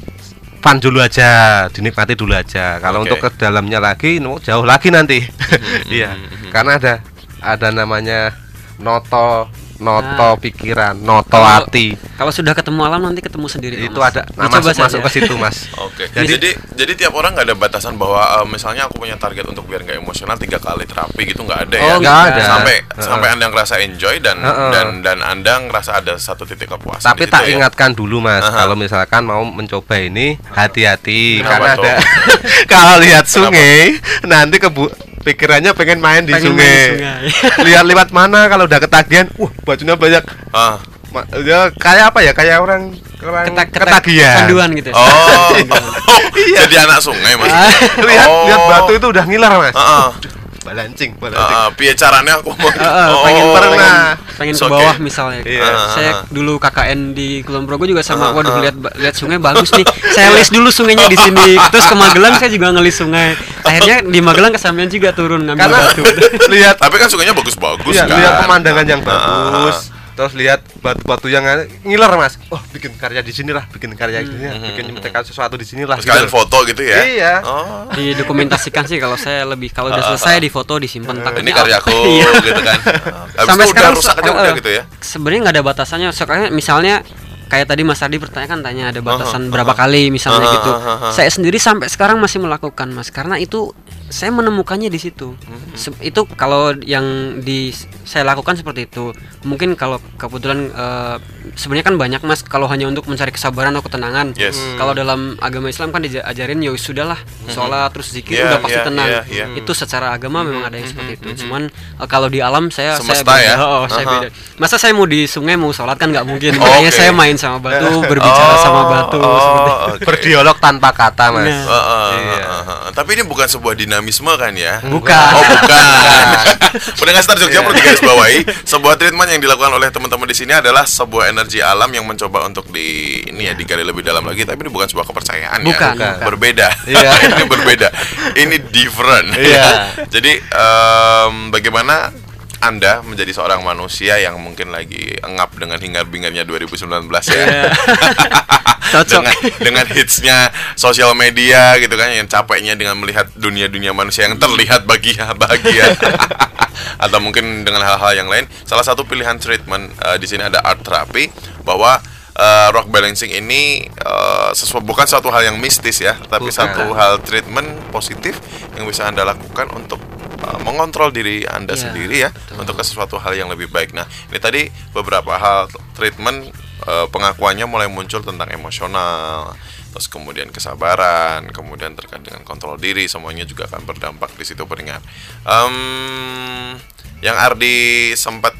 fun dulu aja, dinikmati dulu aja. Kalau Oke. untuk ke dalamnya lagi, jauh lagi nanti. Iya, karena ada ada namanya noto noto pikiran, noto Kalau- hati. kalau sudah ketemu alam nanti ketemu sendiri Itu Mas. ada nah, Dicoba masuk, masuk saja. ke situ, Mas. Oke. Jadi- Jadi, jadi tiap orang nggak ada batasan bahwa eh, misalnya aku punya target untuk biar nggak emosional tiga kali terapi gitu nggak ada ya. Oh, nggak ada. Sampai Heeh. sampai anda ngerasa enjoy dan Heeh. dan dan anda ngerasa ada satu titik kepuasan. Tapi tak ya. ingatkan dulu mas, Aha. kalau misalkan mau mencoba ini hati-hati karena ada kalau lihat sungai nanti kebu pikirannya pengen main di Pengen main sungai. di sungai. lihat lewat mana kalau udah ketagihan, wah bajunya banyak. Ah. Ma- ya kayak apa ya? Kayak orang orang Ketak- ketak- ketagihan. Canduan gitu ya? Oh, Iya. jadi anak sungai mas. lihat Oh. lihat batu itu udah ngiler mas. Heeh. Balancing, Ah, balancing. ah, piye caranya aku mau Heeh, Oh, pengen pernah. pengen ke bawah okay. misalnya. Iya. Saya Ah, ah. dulu KKN di Kulon Progo juga sama Ah, waduh ah. lihat lihat sungai bagus nih. Saya list dulu sungainya di sini. Terus ke Magelang saya juga ngelis sungai. Akhirnya di Magelang kesampaian juga turun ngambil Karena batu. lihat Tapi kan sungainya bagus-bagus Iya, kan. lihat pemandangan yang Ah, ah, bagus. Terus lihat batu-batu yang ngiler mas. Oh, bikin karya di sini lah, bikin karya di sini, lah, bikin menyesuaikan sesuatu di sini lah. Terus kalian gitu. foto gitu ya? Iya. Oh. Didokumentasikan sih kalau saya lebih kalau udah selesai di foto disimpan Ini takutnya karyaku Iya. gitu kan. Habis Sampai itu sekarang udah rusak aja udah eh, gitu ya. Sebenarnya nggak ada batasannya. Soalnya misalnya kayak tadi Mas Ardi bertanya kan tanya ada batasan Aha, berapa aha. kali misalnya gitu. Saya sendiri sampai sekarang masih melakukan Mas karena itu saya menemukannya di situ. Mhm. Se- Itu kalau yang di saya lakukan seperti itu. Mungkin kalau kebetulan eh, sebenarnya kan banyak Mas kalau hanya untuk mencari kesabaran atau ketenangan. Yes. Kalau dalam agama Islam kan diajarin ya sudahlah sholat terus zikir Iya, udah pasti iya, tenang. iya, iya. Itu secara agama memang ada yang seperti itu. Cuman eh, kalau di alam saya Semesta saya beda. ya? Oh, saya Aha. beda. Masa saya mau di sungai mau sholat kan nggak mungkin. Oh, Makanya oke. saya main sama batu, berbicara Oh, sama batu oh, seperti itu. oke. Berdialog tanpa kata mas. Nah. Uh, uh, Iya. uh, uh, uh. Tapi ini bukan sebuah dinamisme kan ya? Bukan. Oh bukan. Pendengar Star Jogja perlu digaris bawahi Sebuah treatment yang dilakukan oleh teman-teman di sini adalah sebuah energi alam yang mencoba untuk di ini ya digali lebih dalam lagi. Tapi ini bukan sebuah kepercayaan Bukan, ya. bukan. Berbeda. Iya. ini berbeda. Ini different. Iya. Jadi em, bagaimana anda menjadi seorang manusia yang mungkin lagi engap dengan hingar-bingarnya 2019 ya. Iya. Cocok. dengan dengan hitsnya sosial media gitu kan yang capeknya dengan melihat dunia-dunia manusia yang terlihat bahagia bahagia atau mungkin dengan hal-hal yang lain salah satu pilihan treatment eh, di sini ada art therapy bahwa eh, rock balancing ini eh, sesuatu bukan suatu hal yang mistis ya tapi Bukan. satu hal treatment positif yang bisa anda lakukan untuk eh, mengontrol diri anda Iya, sendiri ya untuk ke sesuatu hal yang lebih baik nah ini tadi beberapa hal treatment eh, pengakuannya mulai muncul tentang emosional terus kemudian kesabaran, kemudian terkait dengan kontrol diri, semuanya juga akan berdampak di situ pendengar. Em, yang Ardi sempat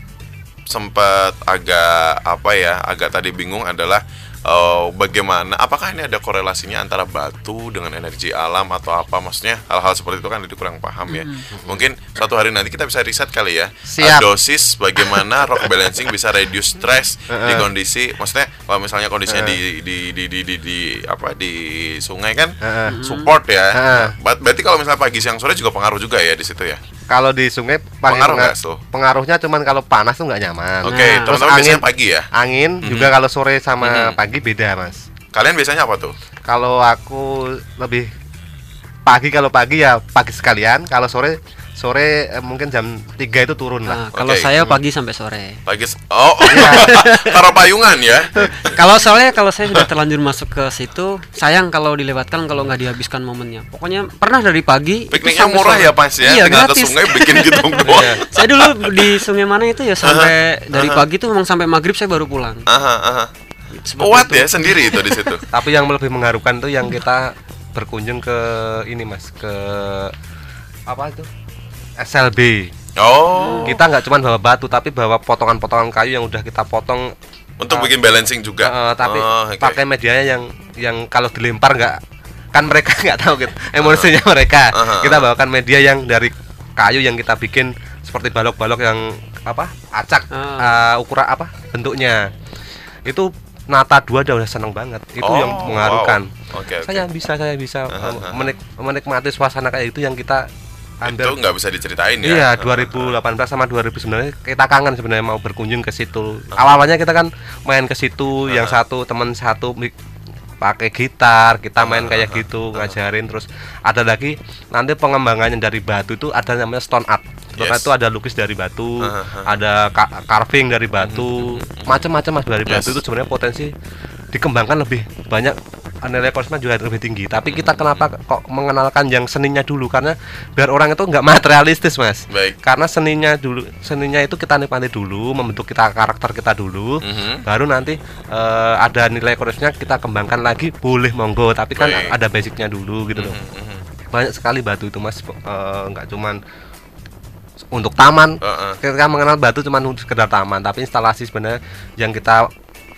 sempat agak apa ya, agak tadi bingung adalah eh, bagaimana, apakah ini ada korelasinya antara batu dengan energi alam atau apa? Maksudnya hal-hal seperti itu kan itu kurang paham ya. Mungkin suatu hari nanti kita bisa riset kali ya. Siap. Eh, dosis bagaimana rock balancing bisa reduce stress di kondisi maksudnya kalau misalnya kondisinya di, di, di, di, di, di- apa di sungai kan support ya. Ber- berarti kalau misalnya pagi siang sore juga pengaruh juga ya di situ ya Kalau di sungai paling Pengaruh penga- nggak tuh? pengaruhnya cuman kalau panas tuh nggak nyaman. oke Nah. Teman-teman biasanya angin- pagi ya Angin juga kalau sore sama Mhm. pagi beda, Mas. kalian biasanya apa tuh Kalau aku lebih pagi kalau pagi ya pagi sekalian, kalau sore sore eh, mungkin jam 3 itu turun Nah, lah. kalau Oke. saya pagi sampai sore. pagi s- oh taruh payungan ya kalau soalnya kalau saya sudah terlanjur masuk ke situ, sayang kalau dilewatkan kalau nggak dihabiskan momennya. Pokoknya pernah dari pagi. pikniknya murah sore. ya pas ya Iya, tinggal gratis. sungai bikin gitu doang saya dulu di sungai mana itu ya sampai dari pagi tuh memang sampai maghrib saya baru pulang. aha, aha. Kuat ya sendiri itu di situ Tapi yang lebih mengharukan tuh yang kita berkunjung ke ini Mas, ke apa itu? SLB. oh Kita nggak cuma bawa batu tapi bawa potongan-potongan kayu yang udah kita potong untuk bikin balancing juga eh, tapi Oh, oke. pakai medianya yang yang kalau dilempar nggak kan mereka nggak tahu gitu emosinya mereka Aha, kita bawakan media yang dari kayu yang kita bikin seperti balok-balok yang apa acak Ah. eh, ukuran apa bentuknya itu nata dua dia udah seneng banget itu Oh, yang mengharukan wow. Oke, oke. saya bisa saya bisa eh, aha. menik- menikmati suasana kayak itu yang kita itu ambil nggak bisa diceritain ya Iya, 2018 sama 2019 kita kangen sebenarnya mau berkunjung ke situ. Awalnya kita kan main ke situ, yang satu teman satu pakai gitar, kita main kayak gitu ngajarin terus ada lagi nanti pengembangannya dari batu itu ada namanya stone art. Stone art Yes. itu ada lukis dari batu, ada carving dari batu, macam-macam mas dari batu Yes. itu sebenarnya potensi dikembangkan lebih banyak nilai konsumen juga lebih tinggi. Tapi kita kenapa kok mengenalkan yang seninya dulu? Karena biar orang itu nggak materialistis mas. Baik. Karena seninya dulu seninya itu kita nikmati dulu membentuk kita karakter kita dulu. Mhm. baru nanti eh, ada nilai koresnya kita kembangkan lagi boleh monggo. Tapi kan Baik. ada basicnya dulu gitu loh. Mhm, mhm. banyak sekali batu itu mas. Eh, nggak cuman untuk taman. Heeh. kita mengenal batu cuma untuk sekedar taman. Tapi instalasi sebenarnya yang kita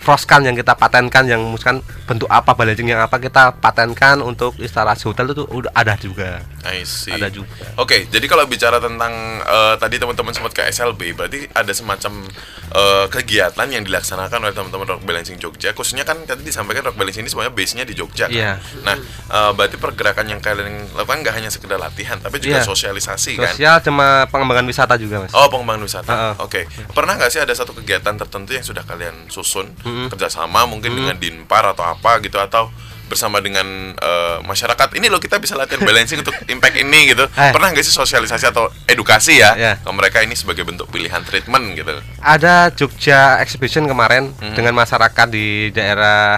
frostkan yang kita patenkan yang misalkan bentuk apa balancing yang apa kita patenkan untuk instalasi hotel itu udah ada juga I see. ada juga Oke, jadi kalau bicara tentang eh, tadi teman-teman sempat ke SLB, berarti ada semacam eh, kegiatan yang dilaksanakan oleh teman-teman Rock Balancing Jogja. Khususnya kan tadi disampaikan Rock Balancing ini semuanya base-nya di Jogja. kan? Iya. Nah, eh, berarti pergerakan yang kalian lakukan nggak hanya sekedar latihan, tapi juga Iya. sosialisasi kan? sosial cuma pengembangan wisata juga mas Oh, pengembangan wisata. Heeh. Oke. Pernah nggak sih ada satu kegiatan tertentu yang sudah kalian susun Mm-mm. kerjasama mungkin dengan Dinpar atau apa gitu atau bersama dengan eh, masyarakat ini loh kita bisa latihan balancing untuk impact ini gitu. Eh. Pernah nggak sih sosialisasi atau edukasi ya Iya. ke mereka ini sebagai bentuk pilihan treatment gitu? ada Jogja Exhibition kemarin Mhm. dengan masyarakat di daerah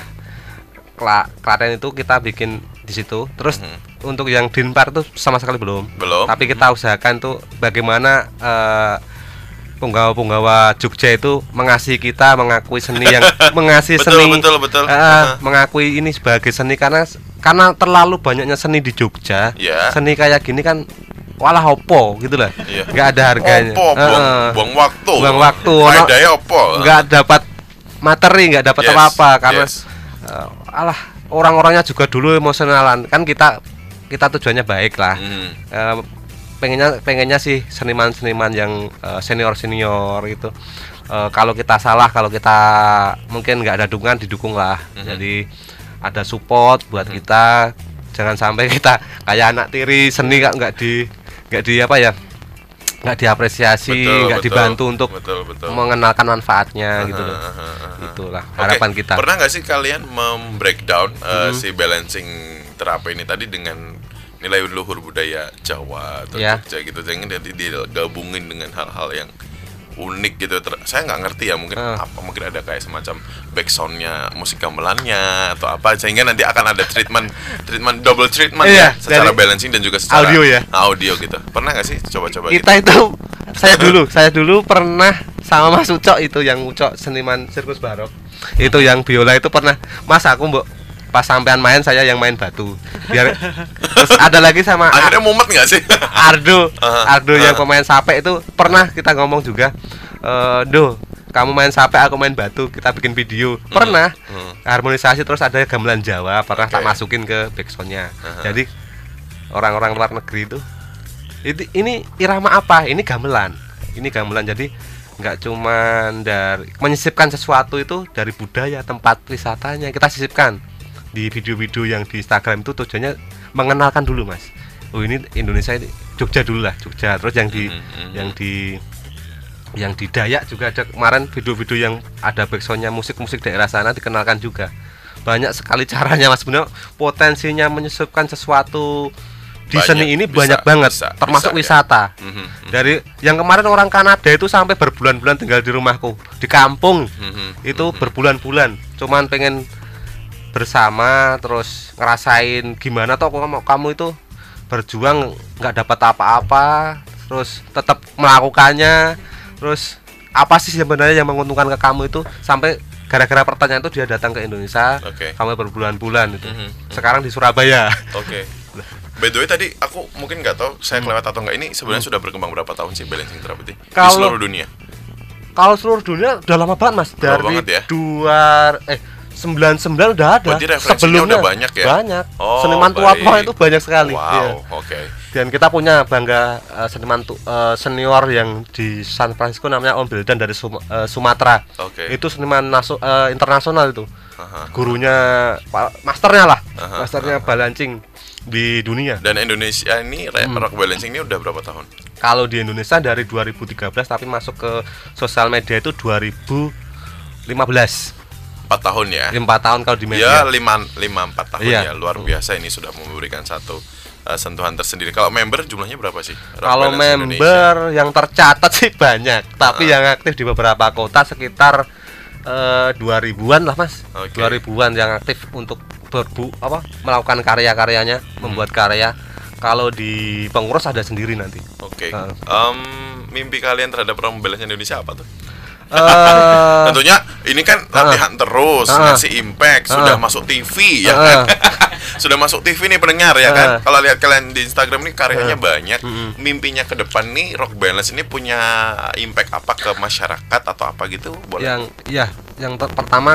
Kla Klaten itu kita bikin di situ. Terus untuk yang Dinpar tuh sama sekali belum. Belum. Tapi kita usahakan tuh bagaimana eh, penggawa-penggawa Jogja itu mengasihi kita, mengakui seni yang mengasihi Betul, seni. betul, betul. eh, Aha. mengakui ini sebagai seni karena karena terlalu banyaknya seni di Jogja. Ya. Seni kayak gini kan walah opo gitu lah. Nggak ada harganya. Opo, buang, Heeh buang waktu. buang waktu. Faedahnya opo? nggak dapat materi nggak dapat Yes, apa-apa karena yes. eh, alah orang-orangnya juga dulu emosionalan kan kita kita tujuannya baik lah Hmm. Eh, pengennya pengennya sih seniman-seniman yang senior senior gitu Eh, kalau kita salah kalau kita mungkin nggak ada dukungan didukung lah Mhm. jadi ada support buat kita jangan sampai kita kayak anak tiri seni nggak nggak di nggak di apa ya nggak diapresiasi nggak dibantu untuk betul, betul. mengenalkan manfaatnya gitu loh aha, aha. itulah Oke, harapan kita Pernah nggak sih kalian membreakdown uh, Mhm. si balancing terapi ini tadi dengan nilai luhur budaya Jawa atau Ya. Jogja gitu, jadi digabungin dengan hal-hal yang unik gitu. Ter- saya nggak ngerti ya mungkin Ah. apa mungkin ada kayak semacam backsoundnya musik gamelannya atau apa sehingga nanti akan ada treatment treatment double treatment ya Iya, secara balancing dan juga secara audio ya? audio gitu. Pernah nggak sih coba-coba gitu? kita itu saya dulu saya dulu pernah sama Mas Ucok itu yang Ucok seniman sirkus barok itu yang biola itu pernah Mas aku mbok pas sampean main saya yang main batu. Biar terus ada lagi sama akhirnya mumet nggak sih? Ardo. Ah, Ardo yang ah. pemain sape itu pernah kita ngomong juga eh do kamu main sape aku main batu kita bikin video. Pernah. Hmm. harmonisasi terus ada gamelan Jawa pernah tak Oke. masukin ke backsoundnya. Aha. jadi orang-orang luar negeri itu itu ini irama apa? Ini gamelan. Ini gamelan jadi nggak cuman dari menyisipkan sesuatu itu dari budaya tempat wisatanya kita sisipkan di video-video yang di Instagram itu tujuannya mengenalkan dulu mas oh ini Indonesia ini Jogja dulu lah Jogja terus yang di Mhm, mhm. yang di yang di Dayak juga ada kemarin video-video yang ada backsoundnya musik-musik daerah sana dikenalkan juga banyak sekali caranya mas sebenarnya potensinya menyisipkan sesuatu di Banyak, seni ini bisa, banyak banget bisa, termasuk bisa, ya. wisata Mhm, mhm. dari yang kemarin orang Kanada itu sampai berbulan-bulan tinggal di rumahku di kampung Mhm, itu mhm. berbulan-bulan cuman pengen bersama terus ngerasain gimana toh kamu, kamu itu berjuang nggak dapat apa-apa terus tetap melakukannya terus apa sih sebenarnya yang menguntungkan ke kamu itu sampai gara-gara pertanyaan itu dia datang ke Indonesia Oke. sampai berbulan-bulan itu Mhm, mhm. sekarang di Surabaya Oke. By the way tadi aku mungkin nggak tahu saya kelewat atau nggak ini sebenarnya Hmm. sudah berkembang berapa tahun sih balancing therapy di Kalau- seluruh dunia. kalau seluruh dunia udah lama banget mas Lama dari banget ya? dua eh 99 udah ada Berarti referensinya udah banyak ya? banyak Oh, seniman tua-tua baik. itu banyak sekali Wow, Iya. oke. dan kita punya bangga eh, seniman tu- eh, senior yang di San Francisco namanya Om Bildan dari Sum- eh, Sumatera Oke. itu seniman naso- eh, internasional itu Aha. gurunya masternya lah Aha, masternya balancing di dunia Dan Indonesia ini Hmm. rock balancing ini udah berapa tahun? kalau di Indonesia dari 2013 tapi masuk ke sosial media itu 2015 Empat tahun ya. empat tahun kalau di Ya media lima lima empat tahun Iya. ya luar biasa ini sudah memberikan satu uh, sentuhan tersendiri. Kalau member jumlahnya berapa sih? Kalau member yang tercatat sih banyak, tapi yang aktif di beberapa kota sekitar eh, 2000-an lah, Mas. Oke. 2000-an yang aktif untuk berbu apa melakukan karya-karyanya, Hmm. membuat karya. Kalau di pengurus ada sendiri nanti. Oke. Ah. Em, mimpi kalian terhadap balance Indonesia apa tuh? Eh, Tentunya ini kan latihan terus, Ah. ngasih impact, sudah Ah. masuk TV ya kan. sudah masuk TV nih pendengar ya kan. Ah. Kalau lihat kalian di Instagram nih karyanya banyak. Mm-mm. Mimpinya ke depan nih Rock Balance ini punya impact apa ke masyarakat atau apa gitu? Boleh. yang ya, yang pertama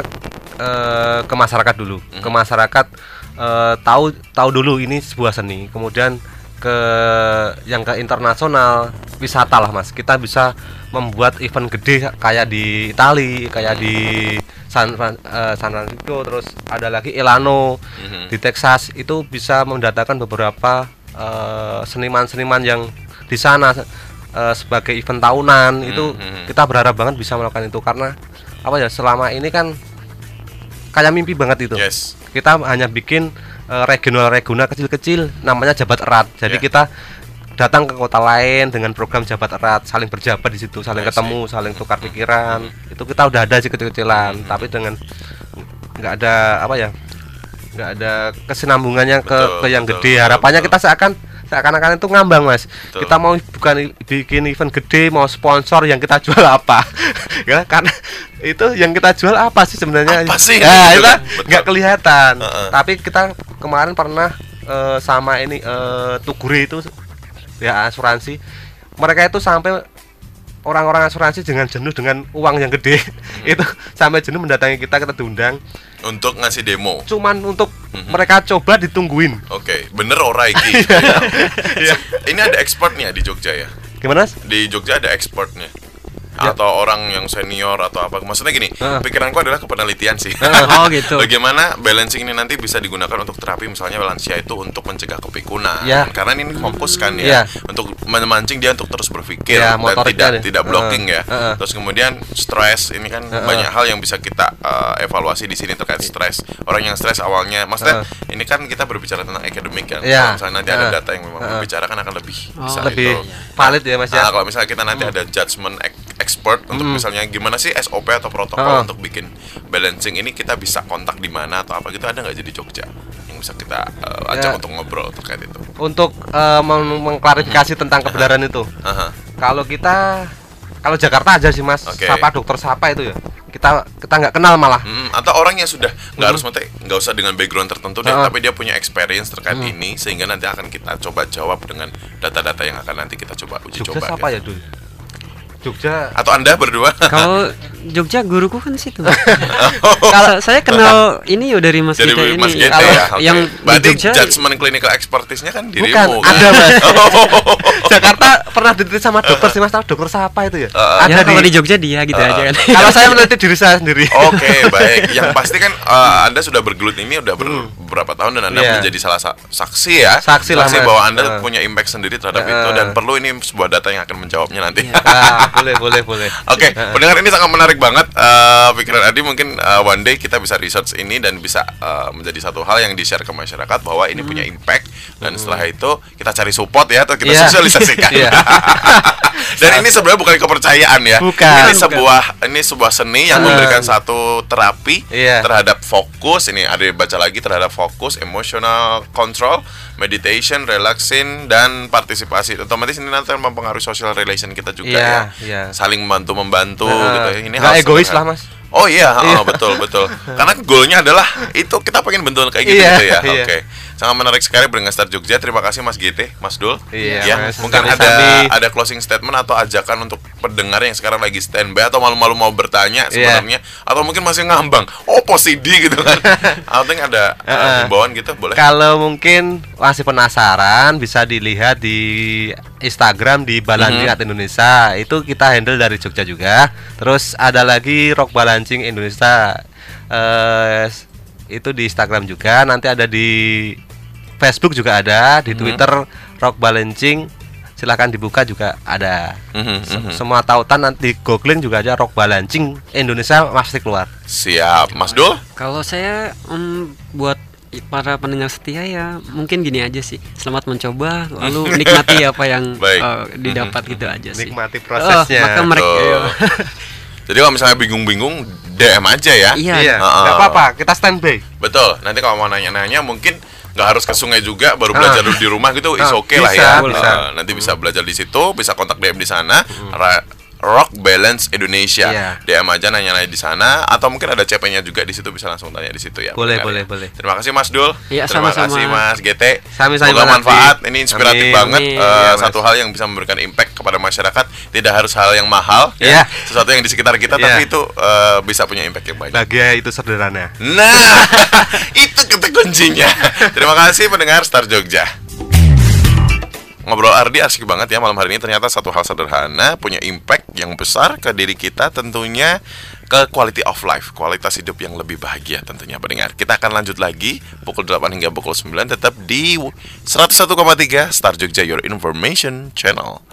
eh, ke masyarakat dulu. Hmm. Ke masyarakat eh, tahu tahu dulu ini sebuah seni. Kemudian ke yang ke internasional wisata lah mas kita bisa membuat event gede kayak di Itali kayak di San, Fran- eh, San Francisco terus ada lagi Elano Mhm. di Texas itu bisa mendatangkan beberapa eh, seniman-seniman yang di sana eh, sebagai event tahunan itu Mhm. kita berharap banget bisa melakukan itu karena apa ya selama ini kan kayak mimpi banget itu Yes. kita hanya bikin regional-regional kecil-kecil namanya jabat erat jadi Ya. kita datang ke kota lain dengan program jabat erat saling berjabat di situ saling ketemu saling tukar pikiran. Itu kita udah ada sih kecil-kecilan tapi dengan nggak ada apa ya nggak ada kesinambungannya ke, Betul, ke yang betul, gede. harapannya betul. kita seakan seakan-akan itu ngambang mas. Betul. kita mau bukan bikin event gede mau sponsor yang kita jual apa? Ya karena itu yang kita jual apa sih sebenarnya? Apa sih? ya itu nggak kelihatan. Heeh. tapi kita kemarin pernah eh, sama ini eh, Tugure itu ya asuransi mereka itu sampai orang-orang asuransi dengan jenuh dengan uang yang gede Hmm. itu sampai jenuh mendatangi kita kita diundang Untuk ngasih demo. cuman untuk Mhm. mereka coba ditungguin Oke, bener ora iki. Iya. Ini ada exportnya di Jogja ya. gimana? Di Jogja ada exportnya. Ya. Atau orang yang senior atau apa. Maksudnya gini, Heeh. pikiranku adalah kepenelitian sih. Oh gitu. Bagaimana balancing ini nanti bisa digunakan untuk terapi misalnya lansia itu untuk mencegah kepikunan. Ya. Karena ini fokus kan ya Ya. untuk memancing dia untuk terus berpikir dan Ya, motoriknya tidak deh. tidak blocking Heeh, ya. heeh. Terus kemudian stres ini kan Heeh. banyak hal yang bisa kita eh, evaluasi di sini terkait stres. Orang yang stres awalnya maksudnya ini kan kita berbicara tentang akademik kan. Ya. Kalau misalnya nanti ada Heeh. data yang memang Heeh. membicarakan akan lebih Oh, bisa lebih itu. valid ya mas ya Nah, kalau misalnya kita nanti ada judgement ex- expert untuk Hmm. misalnya gimana sih SOP atau protokol Heeh. untuk bikin balancing ini kita bisa kontak di mana atau apa gitu ada nggak jadi Jogja yang bisa kita uh, ajak Ya. untuk ngobrol terkait itu. untuk meng- mengklarifikasi tentang kebenaran itu kalau kita kalau Jakarta aja sih mas Oke. sapa dokter sapa itu ya kita kita nggak kenal malah Mm, atau orang yang sudah nggak harus maksudnya nggak usah dengan background tertentu deh, Heeh. tapi dia punya experience terkait ini sehingga nanti akan kita coba jawab dengan data-data yang akan nanti kita coba uji Jogja coba. siapa gitu. ya dulu Jogja Atau anda berdua? Kalau Jogja guruku kan situ. Kalau saya kenal ini yo dari Mas Jadi Gita ini. Mas Gete Kalau ya. oke. Yang di berarti Jogja judgement clinical expertise-nya kan dirimu bukan kan? ada mas Oh. Jakarta pernah diteliti sama dokter sih mas tahu dokter siapa itu ya Heeh. ya ada kalau di, di Jogja dia gitu Uh, aja kan. kalau saya meneliti diri saya sendiri Oke, baik. Yang pasti kan eh, Anda sudah bergelut ini udah ber- beberapa tahun dan Anda Iya. menjadi salah sa- saksi ya. Saksi lah, Mas. bahwa Anda Eh. punya impact sendiri terhadap Eh. itu dan perlu ini sebuah data yang akan menjawabnya nanti. ah, boleh boleh boleh Oke, pendengar ini sangat menarik banget. Eh, pikiran Adi mungkin eh, one day kita bisa research ini dan bisa eh, menjadi satu hal yang di-share ke masyarakat bahwa ini punya impact dan setelah itu kita cari support ya atau kita Iya. sosialisasikan. Iya. dan ini sebenarnya bukan kepercayaan ya. Bukan. Ini sebuah ini sebuah seni yang Hmm. memberikan satu terapi Iya. terhadap fokus. Ini ada baca lagi terhadap fokus, emotional control, meditation, relaxing dan partisipasi. Otomatis ini nanti mempengaruhi social relation kita juga Iya, ya. iya. Saling membantu membantu Heeh. gitu ya. Ini Nggak hal egois lah, Mas. Oh iya, oh, betul betul. Karena goalnya adalah itu kita pengen bentuk kayak gitu, Iya, gitu ya. iya. Oke, sangat menarik sekali dengan Star Jogja. Terima kasih Mas GT, Mas Dul. Iya, ya, Mas. mungkin ada Sami-sami. ada closing statement atau ajakan untuk pendengar yang sekarang lagi standby atau malu-malu mau bertanya Iya. sebenarnya atau mungkin masih ngambang. Oh, posidi gitu kan. Atau ada uh, Heeh. himbauan gitu boleh? Kalau mungkin masih penasaran bisa dilihat di Instagram di Balancing Mhm. Art Indonesia. Itu kita handle dari Jogja juga. Terus ada lagi Rock Balancing Indonesia. Eh itu di Instagram juga. Nanti ada di Facebook juga ada, di Mhm. Twitter Rock Balancing. Silahkan dibuka juga ada. Mhm, Se- mhm. Semua tautan nanti googling juga aja Rock Balancing Indonesia pasti keluar. Siap, Mas Dul. Kalau saya em, buat para pendengar setia ya mungkin gini aja sih. Selamat mencoba lalu nikmati apa yang Baik. eh, didapat gitu aja sih. Nikmati prosesnya. Oh, maka mereka Tuh. Jadi kalau misalnya bingung-bingung DM aja ya. Iya. Iya, Heeh. nggak apa-apa, kita standby. Betul. Nanti kalau mau nanya-nanya mungkin nggak harus ke sungai juga, baru Ah. belajar dulu di rumah gitu, is Ah, oke lah bisa, ya. bisa. Eh, nanti bisa belajar di situ, bisa kontak DM di sana. Ra- Rock Balance Indonesia. Iya. DM aja nanya-nanya di sana atau mungkin ada CP-nya juga di situ bisa langsung tanya di situ ya. Boleh, pendengar boleh, ya. boleh. Terima kasih Mas Dul. Iya, Terima sama-sama. kasih Mas GT. Sami-sami, Semoga manfaat. Ini inspiratif Amin. banget. Amin. Iya, Mas. satu hal yang bisa memberikan impact kepada masyarakat. Tidak harus hal yang mahal. Iya. Ya. Sesuatu yang di sekitar kita, Iya. tapi itu eh, bisa punya impact yang banyak. Bahagia itu sederhana. Nah, itu kata kuncinya. Terima kasih pendengar Star Jogja. Ngobrol Ardi asik banget ya malam hari ini ternyata satu hal sederhana punya impact yang besar ke diri kita tentunya ke quality of life, kualitas hidup yang lebih bahagia tentunya pendengar. Kita akan lanjut lagi pukul 8 hingga pukul 9 tetap di 101,3 Star Jogja Your Information Channel.